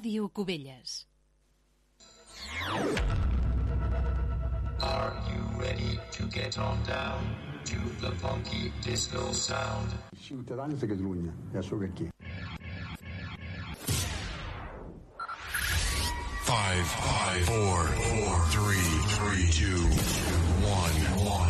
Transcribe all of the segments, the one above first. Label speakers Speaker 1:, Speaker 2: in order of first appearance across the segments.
Speaker 1: Ràdio Cubelles.
Speaker 2: Are you ready to get on down to the funky disco sound?
Speaker 3: Ciutadans de Catalunya, ja sóc aquí.
Speaker 4: 5, 5, 4, 4, 3, 3, 2,
Speaker 5: 1, 1.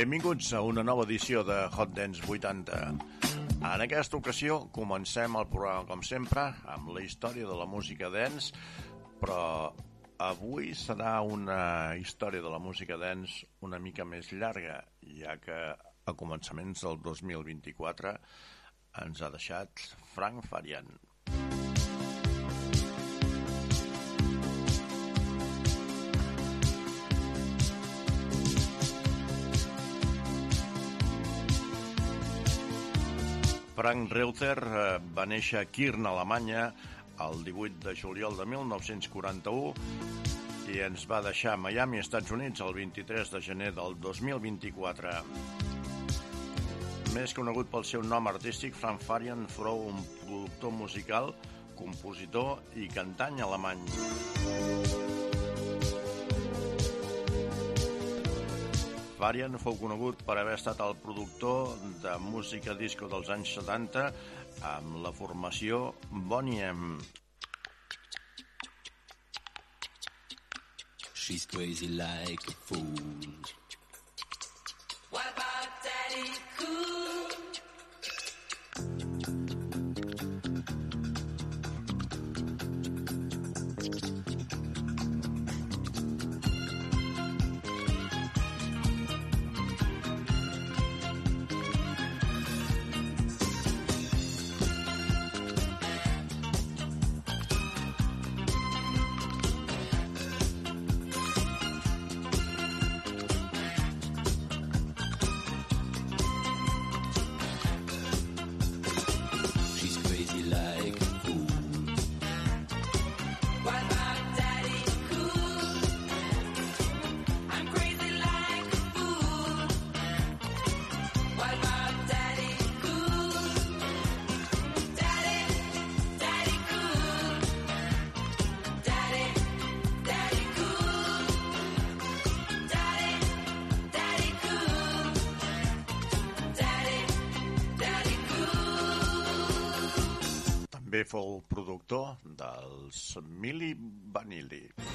Speaker 6: Benvinguts a una nova edició de Hot Dance 80. En aquesta ocasió comencem el programa, com sempre, amb la història de la música dance, però avui serà una història de la música dance una mica més llarga, ja que a començaments del 2024 ens ha deixat Frank Farian. Frank Reuter eh, va néixer a Kirn, Alemanya, el 18 de juliol de 1941 i ens va deixar a Miami, Estats Units, el 23 de gener del 2024. Més conegut pel seu nom artístic, Frank Farian fou un productor musical, compositor i cantant alemany. Varian fou conegut per haver estat el productor de música disco dels anys 70 amb la formació Bonnie M.
Speaker 7: She's crazy like a fool.
Speaker 8: What about Daddy Cool?
Speaker 9: The.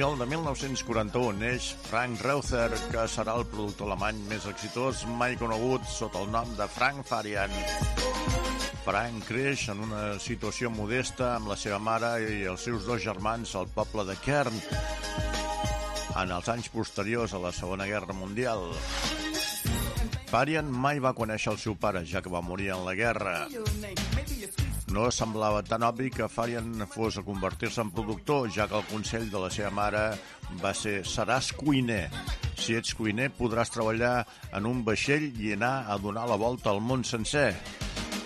Speaker 6: Juliol de 1941 neix Frank Reuther, que serà el productor alemany més exitós mai conegut sota el nom de Frank Farian. Frank creix en una situació modesta amb la seva mare i els seus dos germans al poble de Kern en els anys posteriors a la Segona Guerra Mundial. Farian mai va conèixer el seu pare, ja que va morir en la guerra. No semblava tan obvi que Farian fos a convertir-se en productor, ja que el consell de la seva mare va ser «seràs cuiner». Si ets cuiner, podràs treballar en un vaixell i anar a donar la volta al món sencer.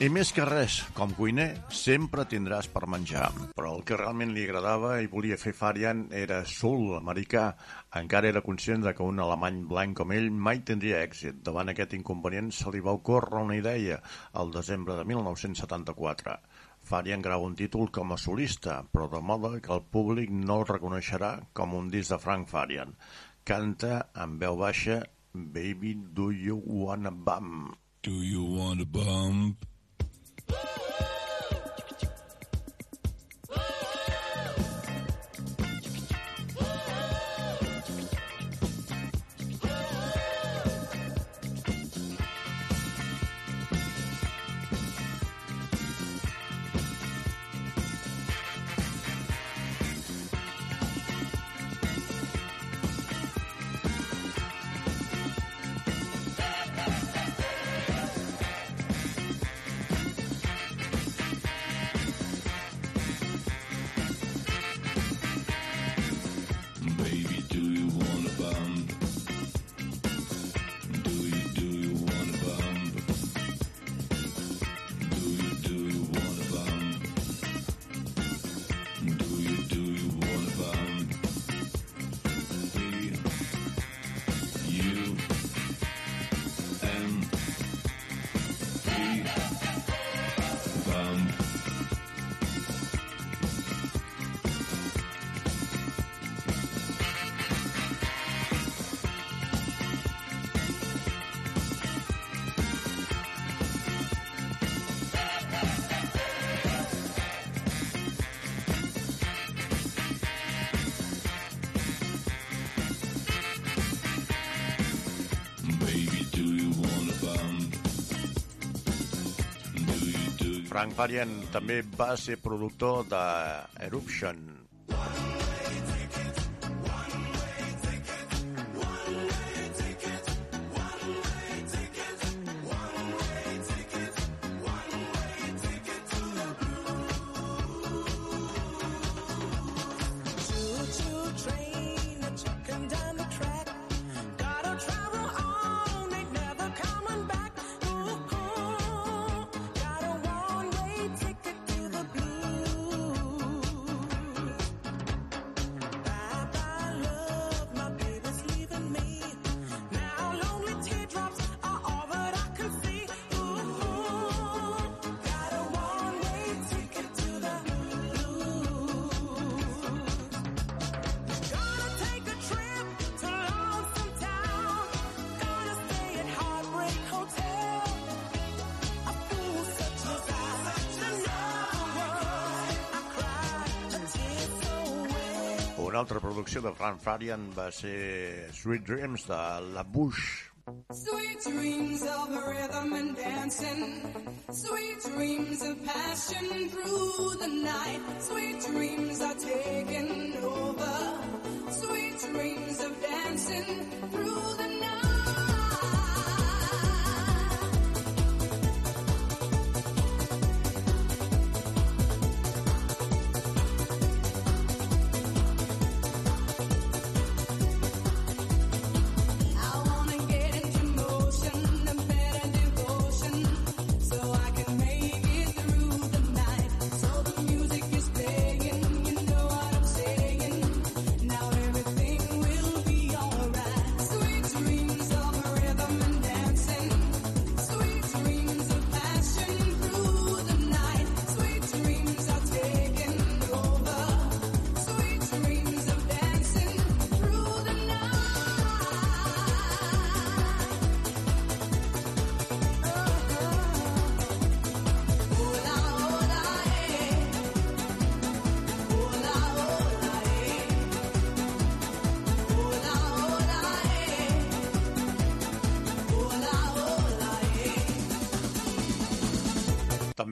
Speaker 6: I més que res, com cuiner, sempre tindràs per menjar. Però el que realment li agradava i volia fer Farian era soul americà. Encara era conscient de que un alemany blanc com ell mai tindria èxit. Davant aquest inconvenient se li va ocórrer una idea el desembre de 1974. Farian grava un títol com a solista, però de moda que el públic no el reconeixerà com un disc de Frank Farian. Canta amb veu baixa Baby, do you wanna bump?
Speaker 7: Do you want a bump?
Speaker 6: Frank Farian també va ser productor de Eruption. Producció de Frank Farian va ser Sweet Dreams de La Bouche.
Speaker 10: Sweet dreams of rhythm and dancing. Sweet dreams of passion through the night. Sweet dreams are taking over. Sweet dreams of dancing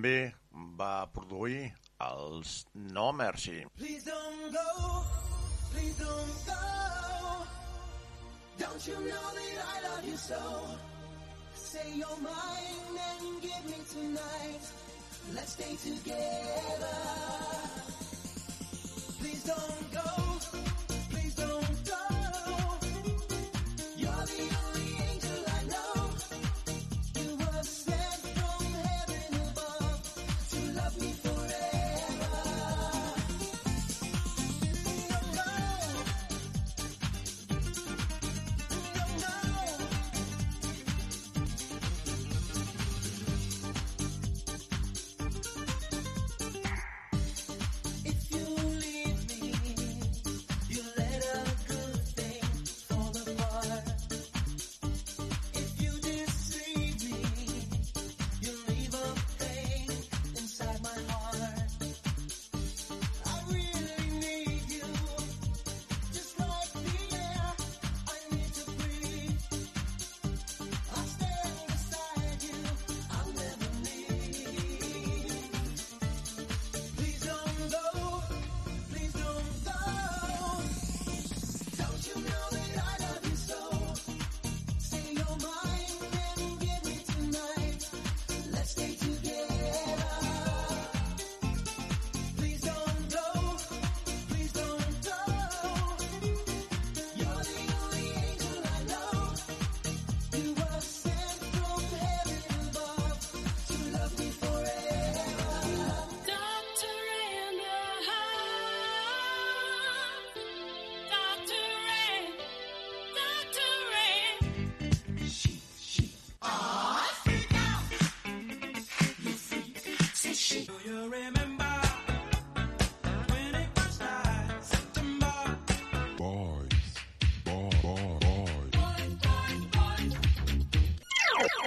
Speaker 6: també va produir els No Mercy.
Speaker 11: Please don't go, please don't go. Don't you know that I love you so? Say you're mine and give me tonight. Let's stay together. Please don't go.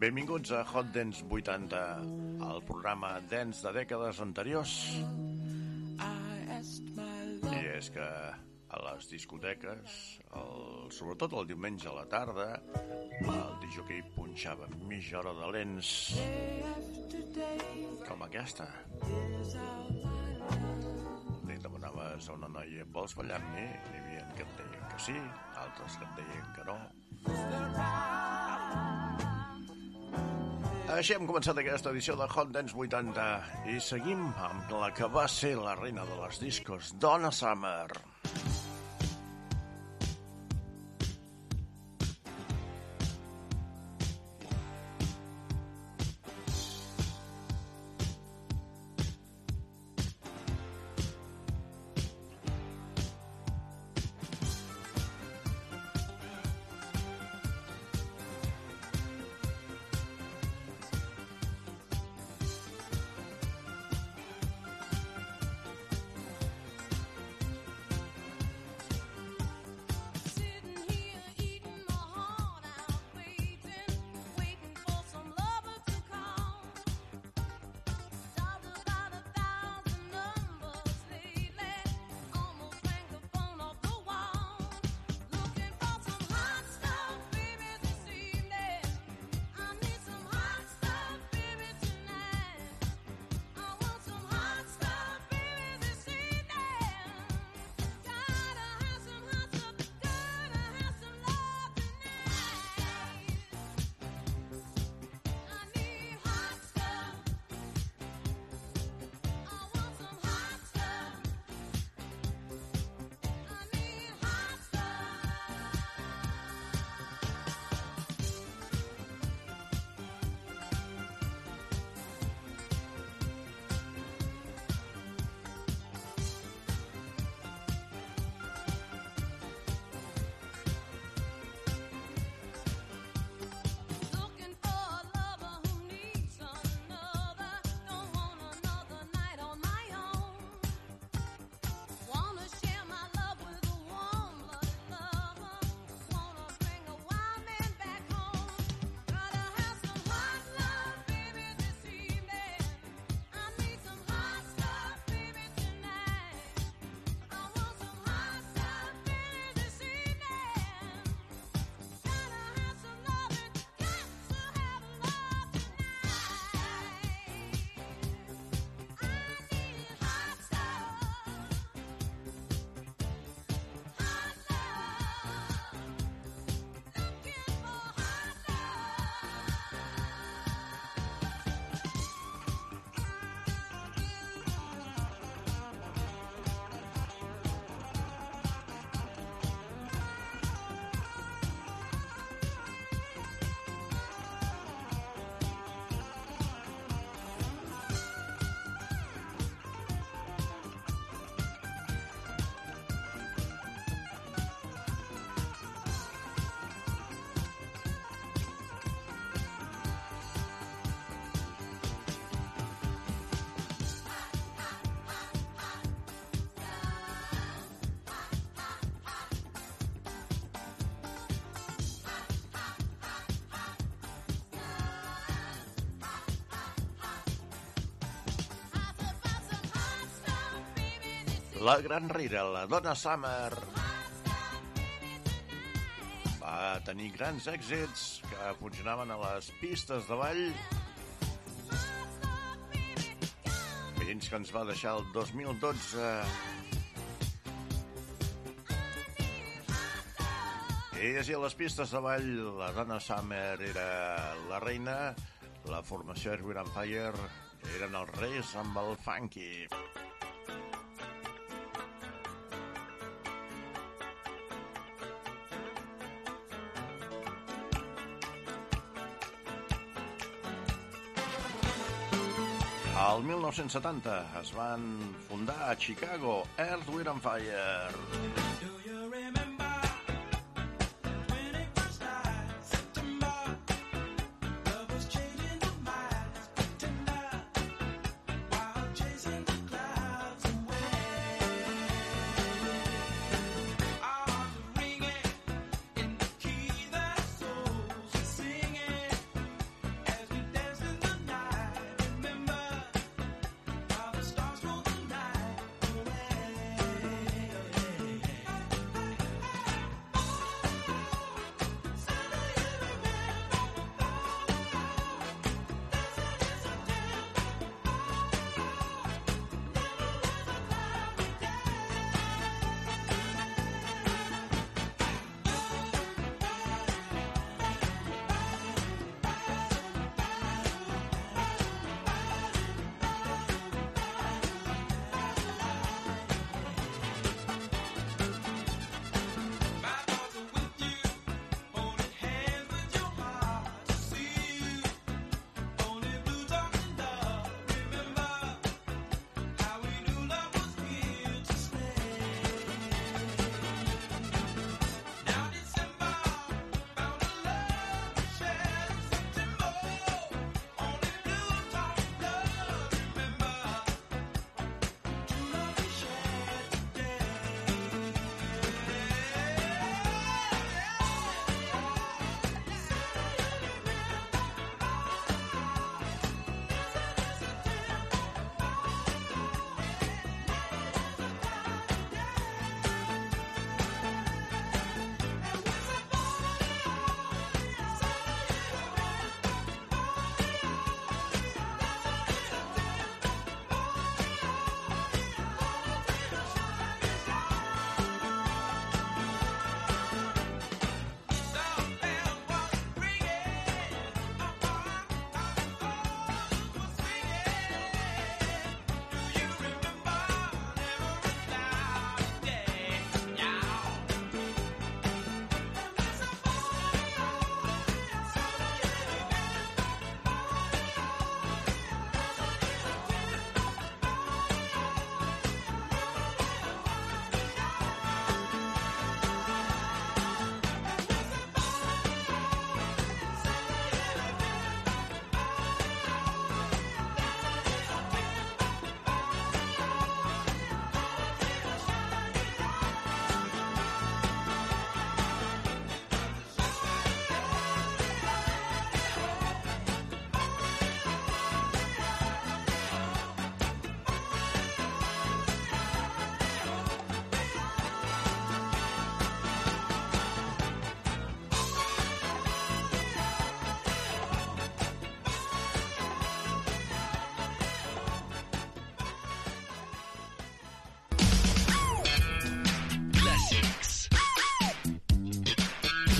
Speaker 6: Benvinguts a Hot Dance 80, al programa d'ens de dècades anteriors. I és que a les discoteques, el, sobretot el diumenge a la tarda, jockey punxava mitja hora de lents com aquesta. Li demanaves a una noia, vols ballar-me? N'hi havia que et deien que sí, altres que et deien que no. Així hem començat aquesta edició de Hot Dance 80 i seguim amb la que va ser la reina de les discos, Donna Summer.
Speaker 11: La gran Rira, la dona Summer, va tenir grans èxits que funcionaven a les pistes de ball fins que ens va deixar el 2012 i així a les pistes de ball la dona Summer era la reina la formació Air Wind Fire eren els reis amb el funky. Al 1970 es van fundar a Chicago Earth, Wind and Fire.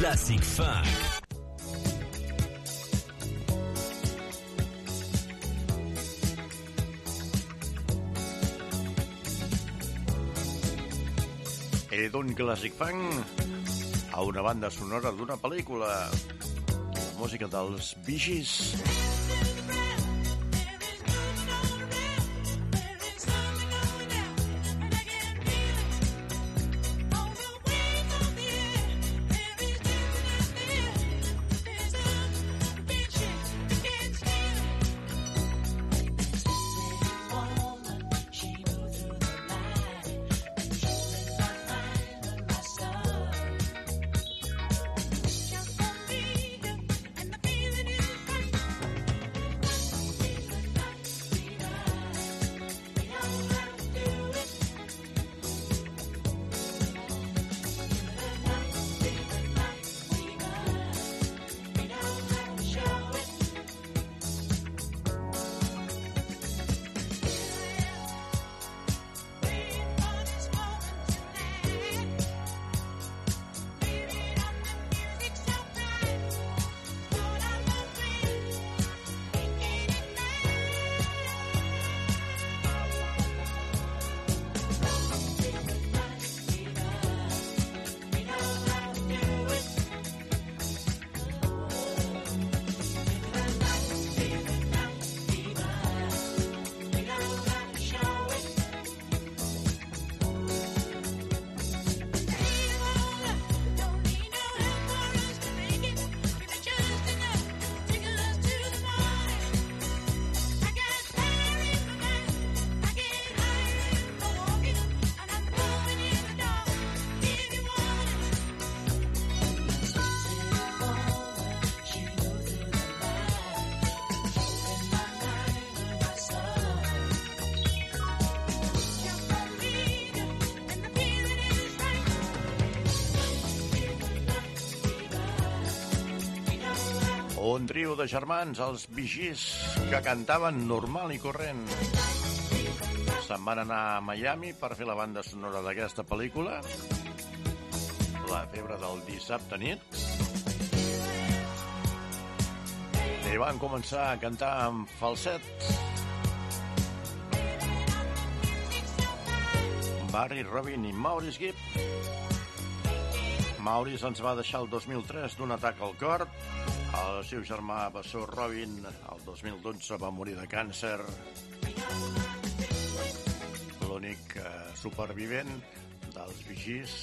Speaker 12: Classic Funk.
Speaker 11: I d'un clàssic funk a una banda sonora d'una pel·lícula. Música dels Bee
Speaker 6: trio de germans, els vigís, que cantaven normal i corrent. Se'n van anar a Miami per fer la banda sonora d'aquesta pel·lícula, La febre del dissabte nit, i van començar a cantar amb falset. Barry, Robin i Maurice Gibb. Maurice ens va deixar el 2003 d'un atac al cor. El seu germà bessó Robin el 2012 va morir de càncer. L'únic eh, supervivent dels vigís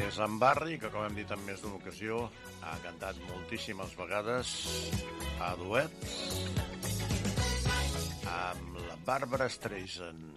Speaker 6: és en Barry, que com hem dit en més d'una ocasió ha cantat moltíssimes vegades a duet amb la Barbara Streisand.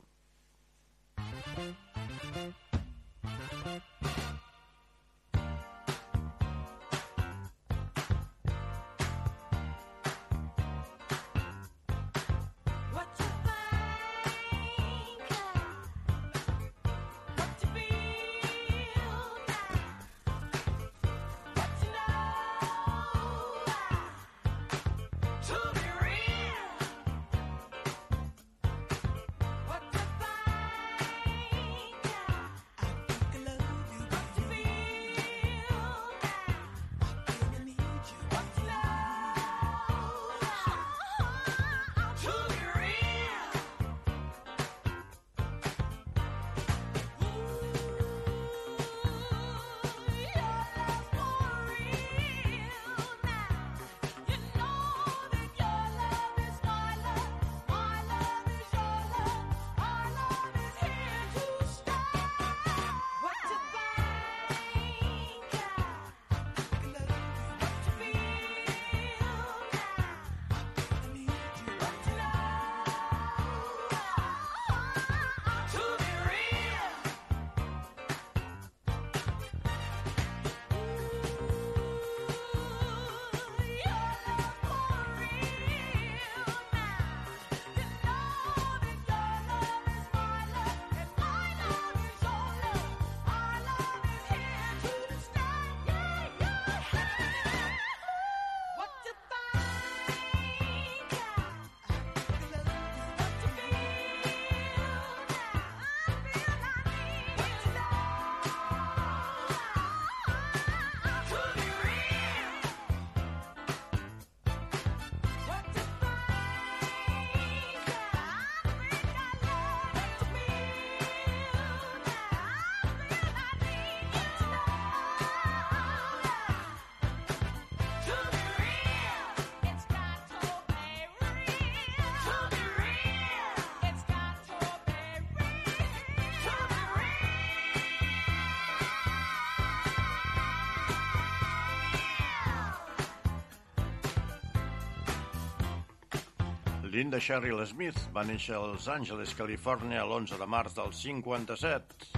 Speaker 6: Linda Cheryl Smith va néixer a Los Angeles, Califòrnia, l'11 de març del 57.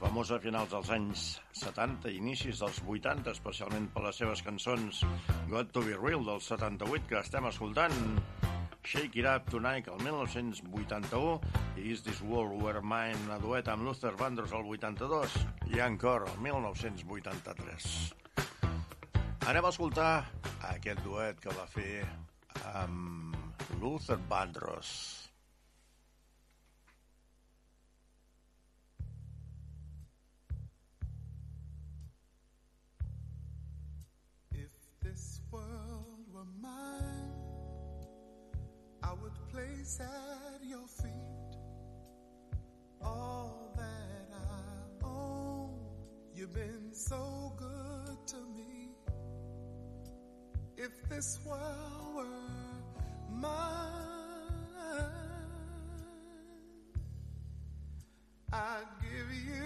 Speaker 6: Famosa a finals dels anys 70 i inicis dels 80, especialment per les seves cançons Got to be Real del 78, que estem escoltant, Shake It Up Tonight, el 1981, i Is This World Where Mine, a duet amb Luther Vandross, el 82, i Encore, el 1983. Anem a escoltar aquest duet que va fer amb Luther Vandross.
Speaker 13: If this world were mine, I would place at your feet all that I own. You've been so good to me.
Speaker 8: If this world were mine, I'd give you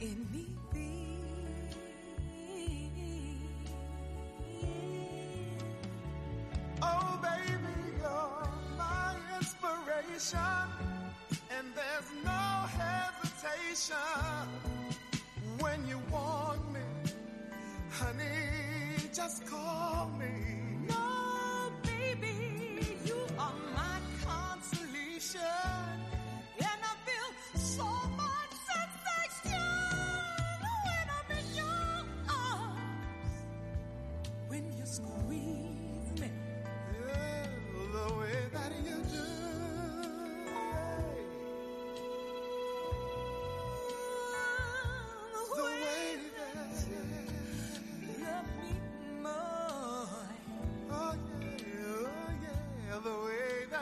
Speaker 8: anything.
Speaker 13: Oh, baby, you're my inspiration, and there's no hesitation when you want me, honey. Just call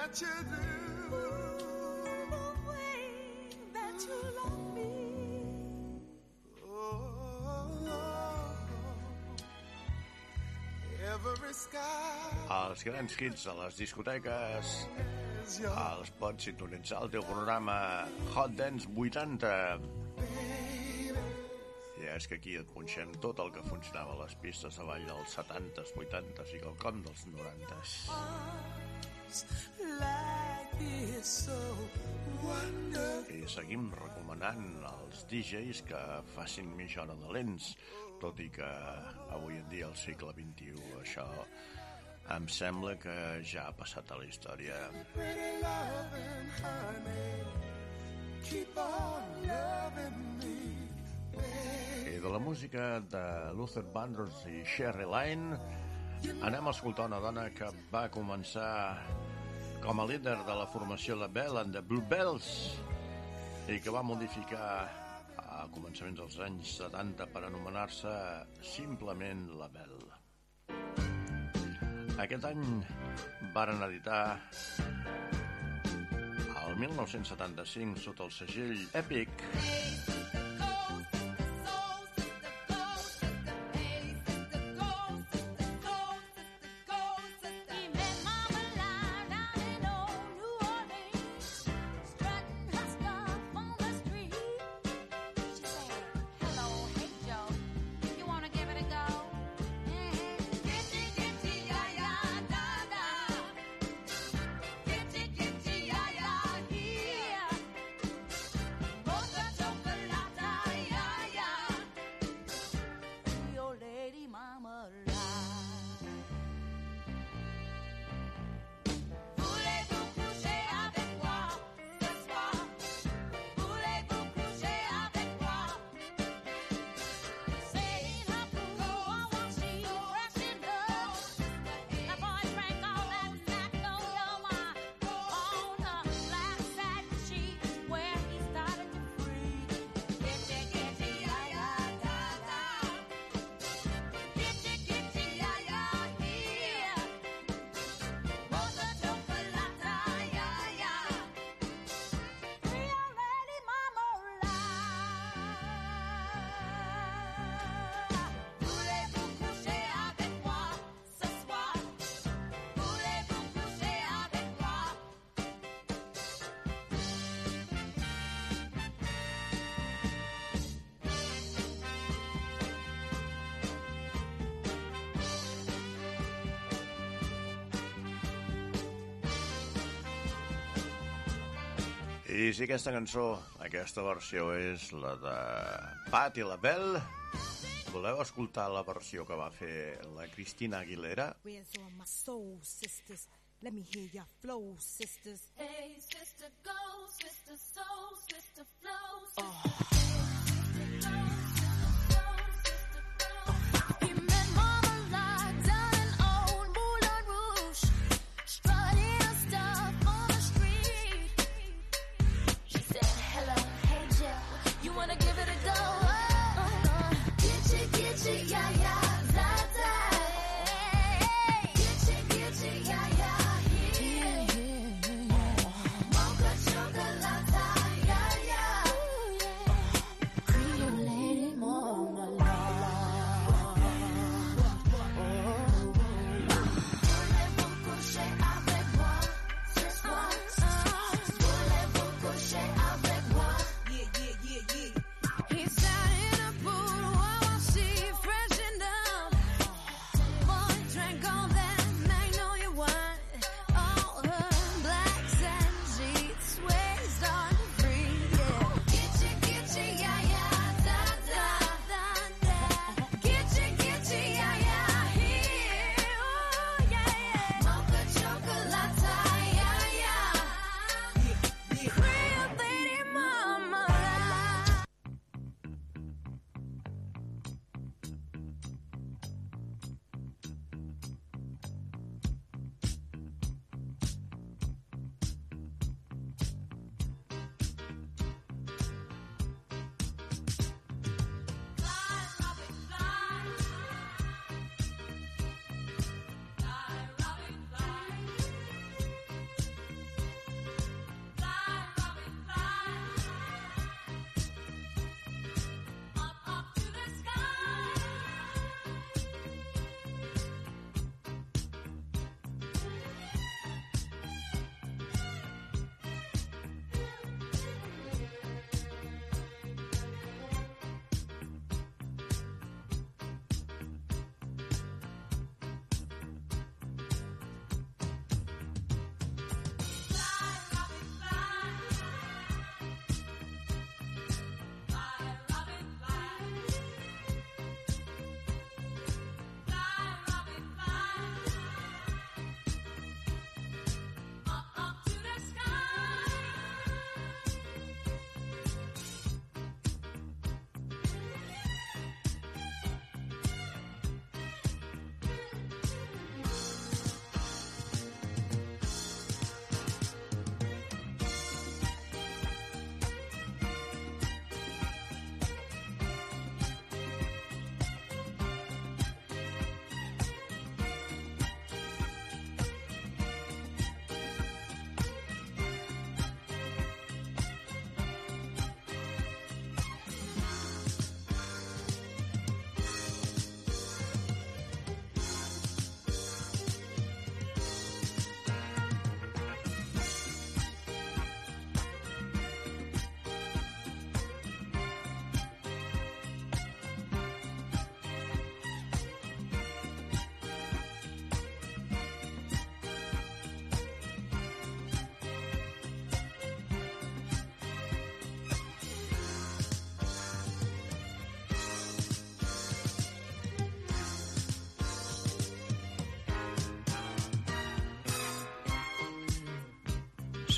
Speaker 13: that you do. The way that you
Speaker 8: love me.
Speaker 13: Oh,
Speaker 6: Els grans hits a les discoteques els pots sintonitzar al teu programa Hot Dance 80 i és que aquí et punxem tot el que funcionava a les pistes de ball dels 70s, 80s i quelcom dels 90s. I seguim recomanant als DJs que facin mitja hora de lents, tot i que avui en dia al segle XXI això em sembla que ja ha passat a la història. I de la música de Luther Vandross i Sherry Line anem a escoltar una dona que va començar com a líder de la formació La Belle and the Bluebells i que va modificar a començaments dels anys 70 per anomenar-se simplement La Belle. Aquest any varen editar el 1975 sota el segell Epic I si aquesta cançó, aquesta versió és la de Patti LaBelle, voleu escoltar la versió que va fer la Cristina Aguilera?
Speaker 8: Where's all my soul sisters?
Speaker 14: Let me hear your flow, sisters.
Speaker 8: Hey, sister, go, sister, soul, sister, flow, sister.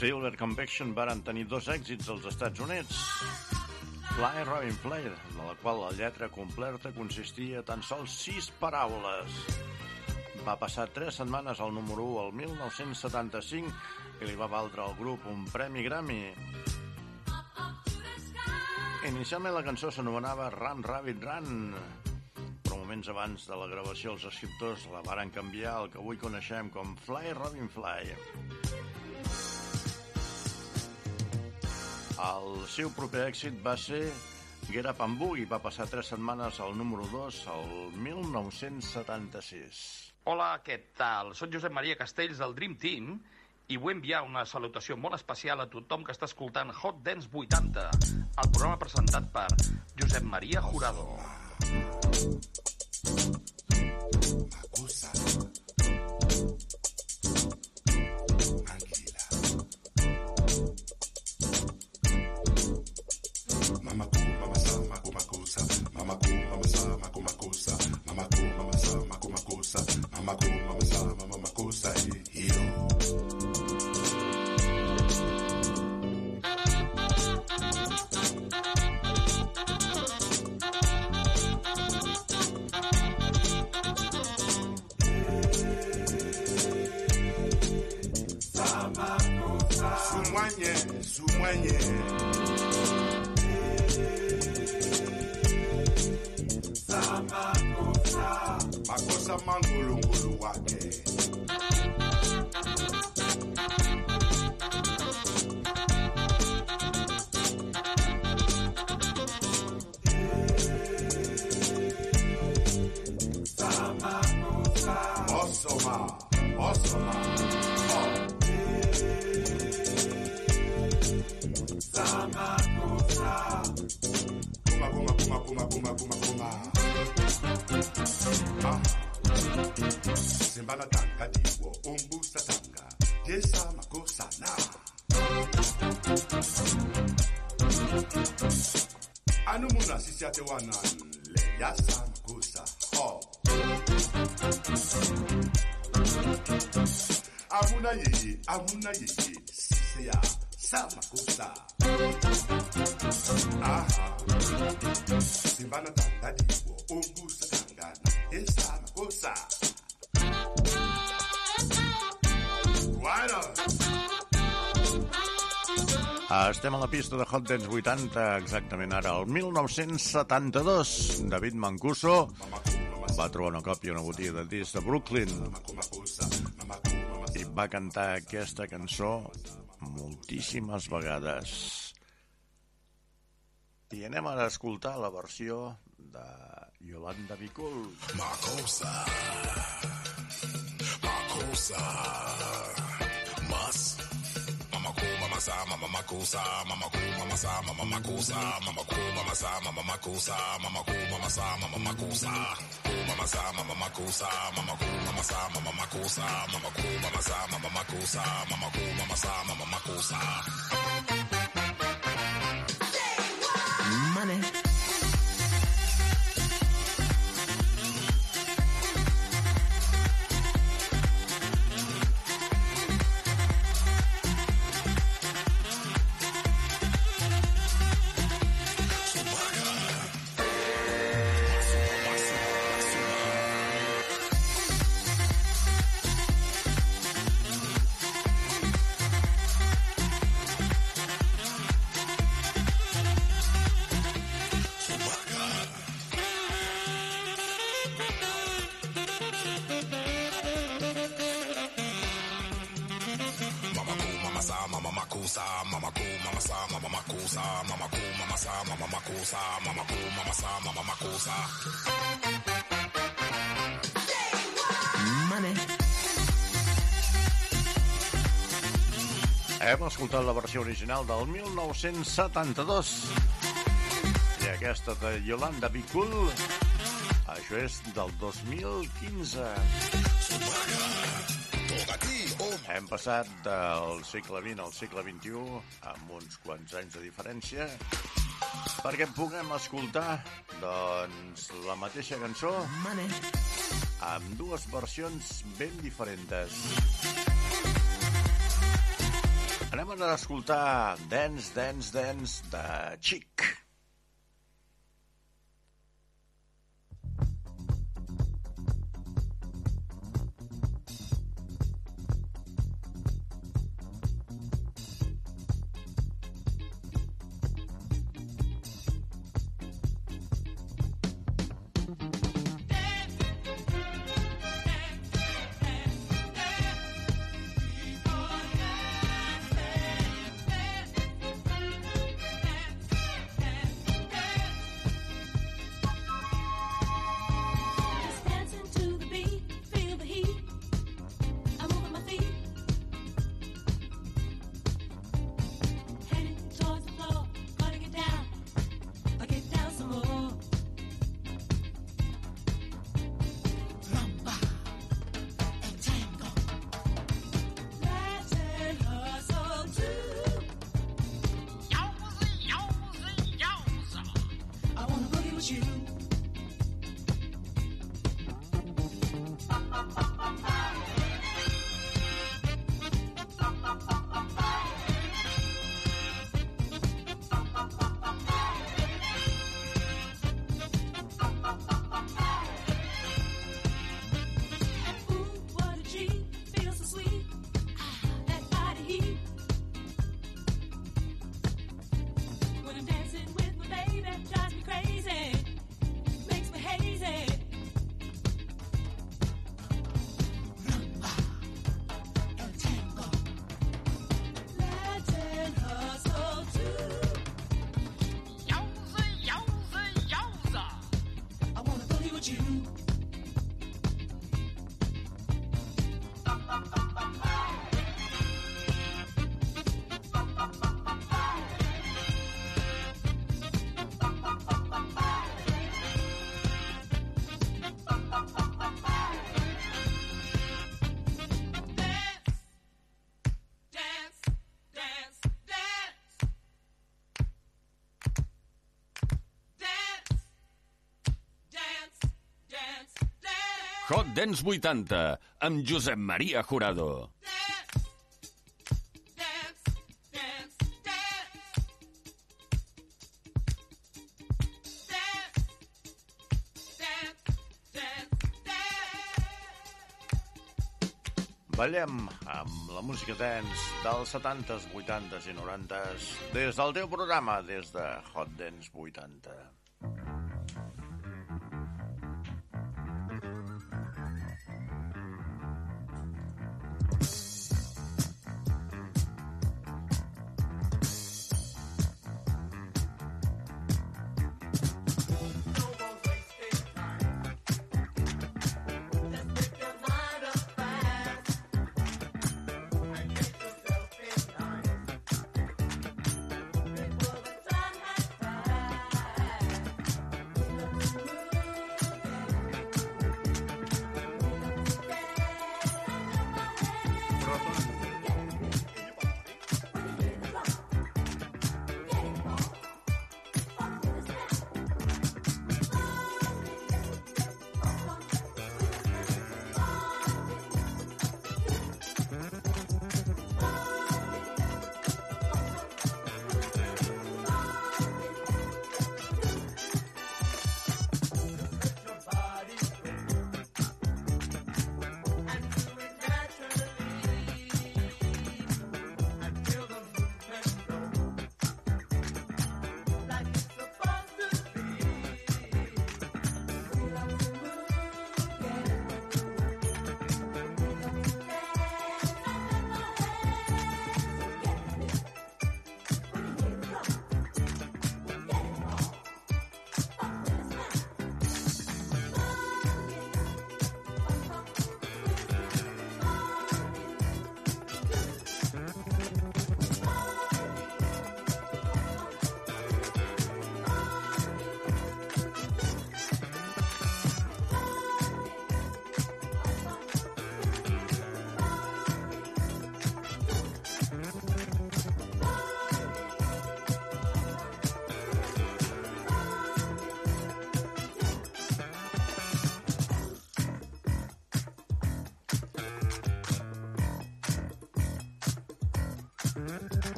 Speaker 6: Silver Convection varen tenir dos èxits als Estats Units. Fly Robin Fly, de la qual la lletra completa consistia tan sols sis paraules. Va passar tres setmanes al número 1 al 1975 i li va valdre al grup un premi Grammy. Inicialment la cançó s'anomenava Run Rabbit Run, però moments abans de la gravació els escriptors la varen canviar al que avui coneixem com Fly Robin Fly. El seu proper èxit va ser Get Up and Boogie, va passar tres setmanes al número 2 al 1976.
Speaker 15: Hola, què tal? Soc Josep Maria Castells del Dream Team i vull enviar una salutació molt especial a tothom que està escoltant Hot Dance 80, el programa presentat per Josep Maria Jurado.
Speaker 16: Mama mwenye. Makosa mangulungulu wake siwanan le yasangusa ho oh. amuna ye amuna yeye siseya samagusa.
Speaker 6: Estem a la pista de Hot Dance 80, exactament ara, el 1972. David Mancuso va trobar una còpia a una botiga de discs de Brooklyn i va cantar aquesta cançó moltíssimes vegades. I anem a escoltar la versió de Yolanda Bicul.
Speaker 17: Makosa. Makosa. sa mama mako mama ko mama sa mama mako sa mama ko mama sa mama mako sa mama ko mama sa mama mama, sa mama sa mama mama, sa mama
Speaker 18: ko
Speaker 17: mama sa mama mako sa mama ko mama sa mama sa mama ko mama sa mama
Speaker 18: mako
Speaker 6: sa escoltat la versió original del 1972 i aquesta de Yolanda Bicul això és del 2015 hem passat del segle XX al segle XXI amb uns quants anys de diferència perquè puguem escoltar doncs la mateixa cançó amb dues versions ben diferents Anem a escoltar Dance, Dance, Dance de Chic.
Speaker 12: Hot Dance 80, amb Josep Maria Jurado.
Speaker 6: Ballem amb la música dance dels 70s, 80s i 90s des del teu programa, des de Hot Dance 80.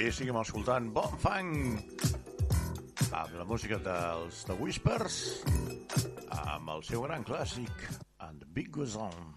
Speaker 6: I seguim escoltant Bon Fang amb la música dels The Whispers amb el seu gran clàssic And Big Goes On.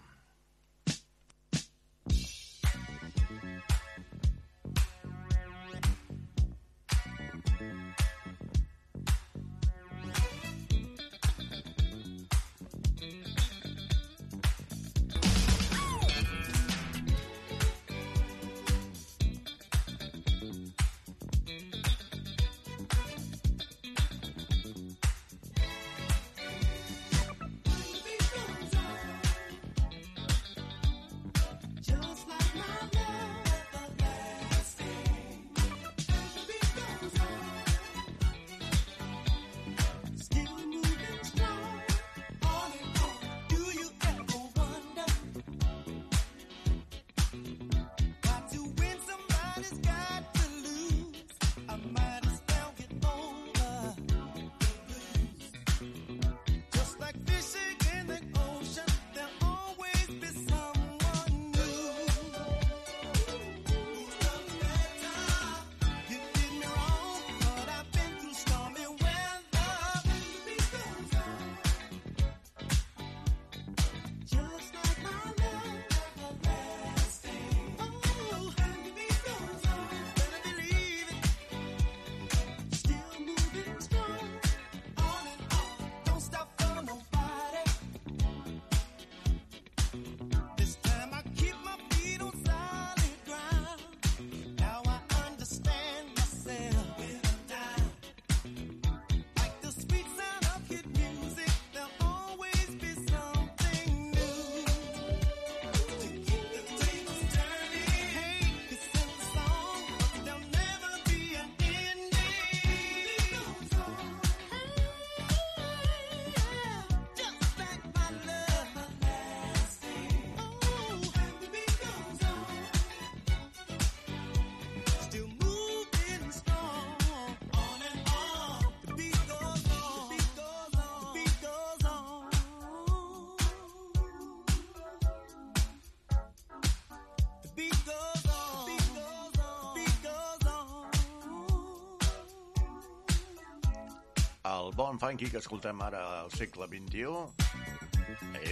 Speaker 6: El bon funky que escoltem ara al segle XXI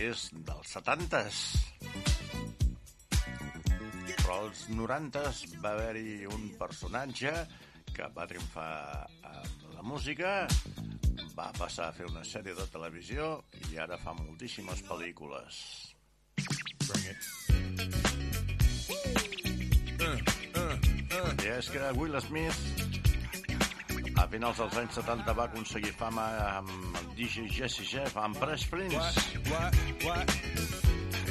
Speaker 6: és dels 70s. Però als 90s va haver-hi un personatge que va triomfar amb la música, va passar a fer una sèrie de televisió i ara fa moltíssimes pel·lícules. I és que Will Smith a finals dels anys 70 va aconseguir fama amb el DJ Jesse Jeff, amb Fresh Prince.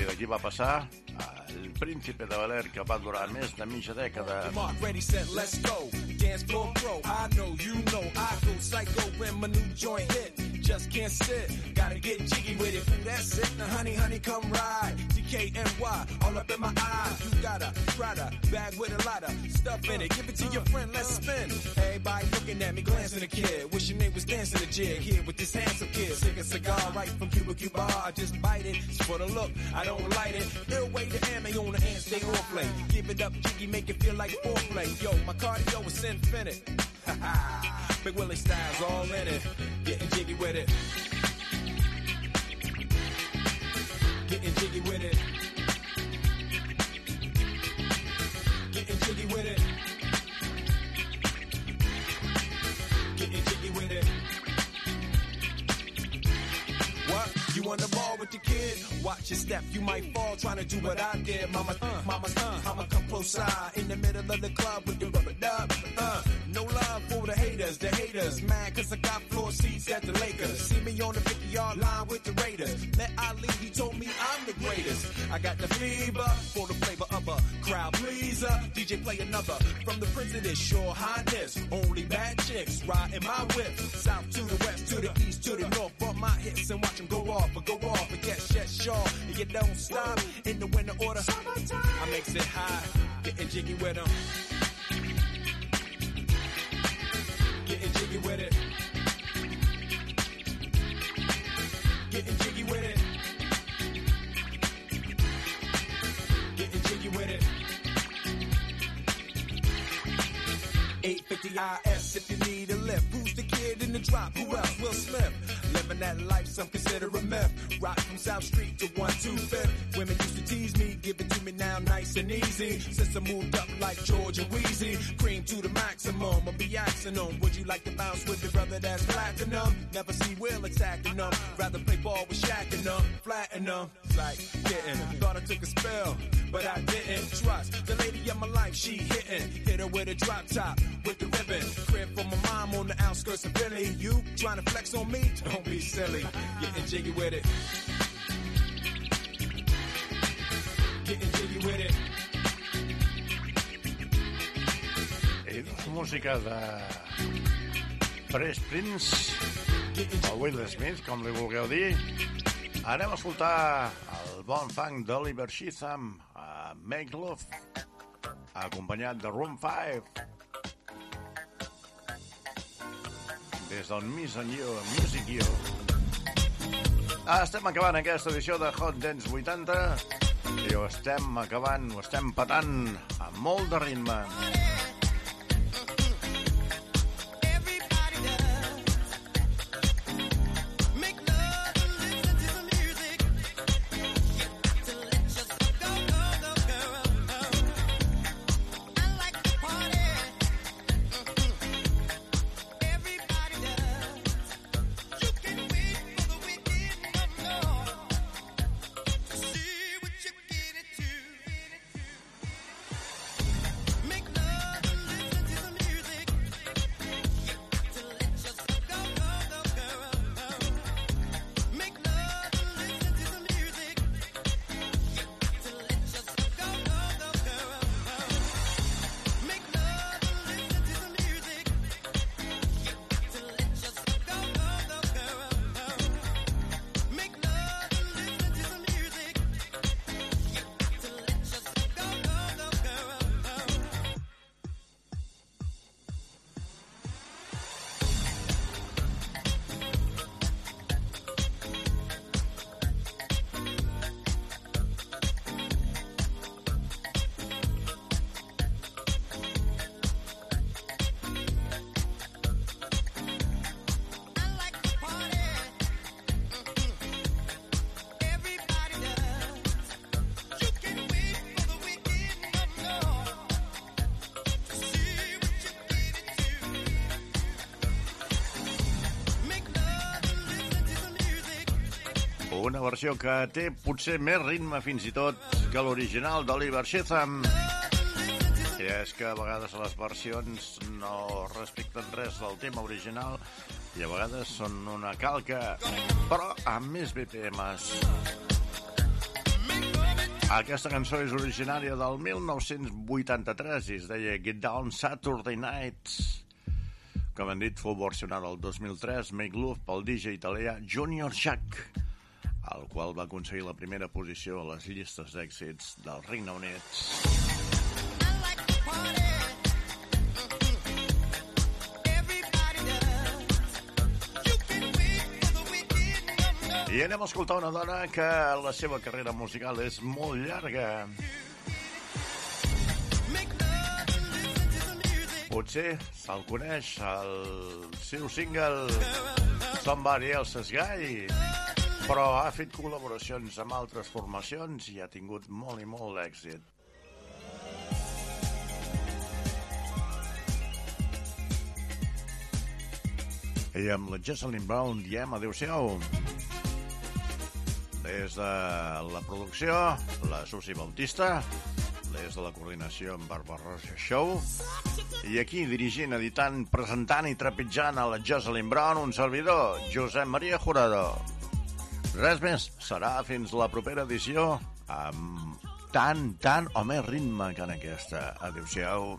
Speaker 6: I d'aquí va passar al Príncipe de Bel-Air, que va durar més de mitja dècada.
Speaker 18: Mark ready, set, let's go. Dance floor pro. I know, you know, I go psycho when my new joint hit. Just can't sit, gotta get jiggy with it. That's it. Now, honey, honey, come ride. DKNY, all up in my eyes. You got a Prada bag with a lot of stuff in it. Give it to your friend, let's spin. Everybody looking at me, glancing a kid. Wishing they was dancing a jig here with this handsome kid. Sick a cigar right from Cuba Cuba. I just bite it. It's for the look, I don't light it. Ill way to ammo on the hand, stay on play. Give it up, jiggy, make it feel like foreplay. Yo, my cardio is infinite. Ha ha, Big Willie styles all in it. Getting jiggy with it. Getting jiggy with it. Getting jiggy with it. Getting jiggy with it. What? You on the ball with the kid? Watch your step, you might fall trying to do what I did. Mama, uh, mama, uh, I'ma come close side in the middle of the club with the rubber dub. Uh, no love for the haters, the haters. Mad cause I got floor seats at the Lakers. See me on the 50 yard line with the Raiders. Met Ali, he told me I'm the greatest. I got the fever for the flavor of a crowd pleaser. DJ play another from the prince of this highness. Only bad chicks riding my whip. South to the west, to the east, to the north. Bump my hips and watch them go off, but go off. And get shit sure. And you don't stop in the winter order. I makes it high, getting jiggy with them. Getting jiggy with it. Getting jiggy with it. Getting jiggy with it. 850 IS if you need a lift. Who's the kid in the drop? Who else? Will Smith. Living that life, some consider a myth. Rock from South Street to 125th. Women used to tease me, give it to me now nice and easy. Since I moved up like Georgia Wheezy. Cream to the maximum, I'll be axing them. Would you like to bounce with your brother that's platinum? Never see Will attacking them. Rather play ball with Shaq and them. Flatten them. Like, getting. Thought I took a spell, but I didn't. Trust the lady of my life, she hitting. Hit her with a drop top, with the ribbon. Crib for my mom on the outskirts of Philly. You trying to flex on me? Don't be silly. Getting jiggy with it. Getting jiggy with it.
Speaker 6: És música de Fresh Prince o Will Smith, com li vulgueu dir. Anem a escoltar el bon funk d'Oliver Sheatham a Make Love, acompanyat de Room 5. Des del Miss and You, Music You. Ah, estem acabant aquesta edició de Hot Dance 80 i ho estem acabant, ho estem patant amb molt de ritme.
Speaker 14: Versió que té potser més ritme fins i tot que l'original d'Oliver Sheatham. I és que a vegades les versions no respecten res del tema original i a vegades són una calca, però amb més BPMs. Aquesta cançó és originària del 1983 i es deia Get Down Saturday Nights. Com hem dit, fou versionada el 2003 Make Love pel DJ italià Junior Jack, el qual va aconseguir la primera posició a les llistes d'èxits del Regne Unit. I anem a escoltar una dona que la seva carrera musical és molt llarga. Potser se'l coneix el seu single Somebody Else's Guy, però ha fet col·laboracions amb altres formacions i ha tingut molt i molt d'èxit. I amb la Jocelyn Brown diem adeu-siau. Des de la producció, la Susi Bautista, des de la coordinació amb Barbarossa Show, i aquí dirigint, editant, presentant i trepitjant a la Jocelyn Brown, un servidor, Josep Maria Jurado. Res més, serà fins la propera edició amb tant, tant o més ritme que en aquesta. Adéu-siau.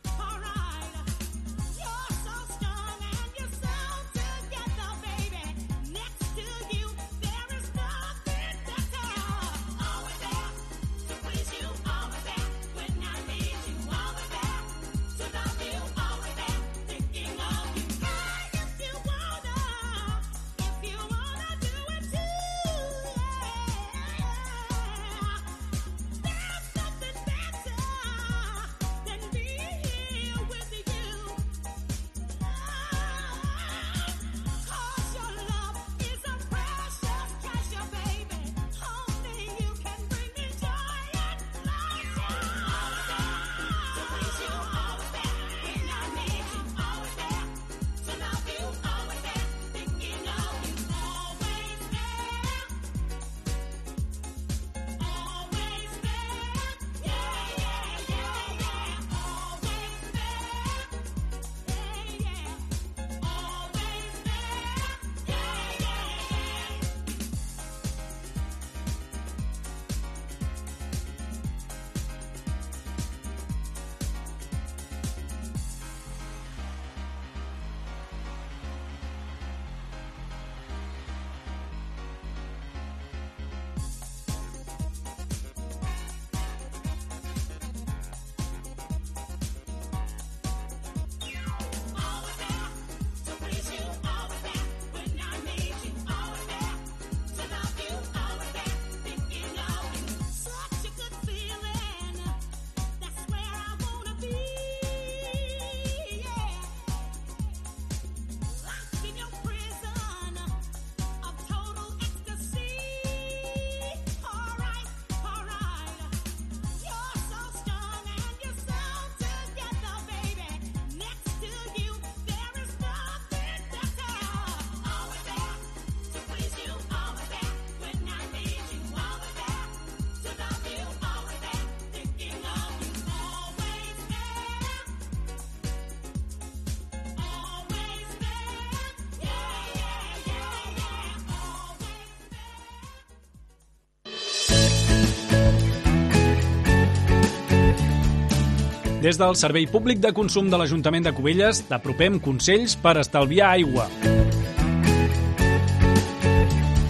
Speaker 19: Des del Servei Públic de Consum de l'Ajuntament de Cubelles t'apropem consells per estalviar aigua.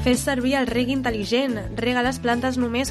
Speaker 20: Fes servir el reg intel·ligent. Rega les plantes només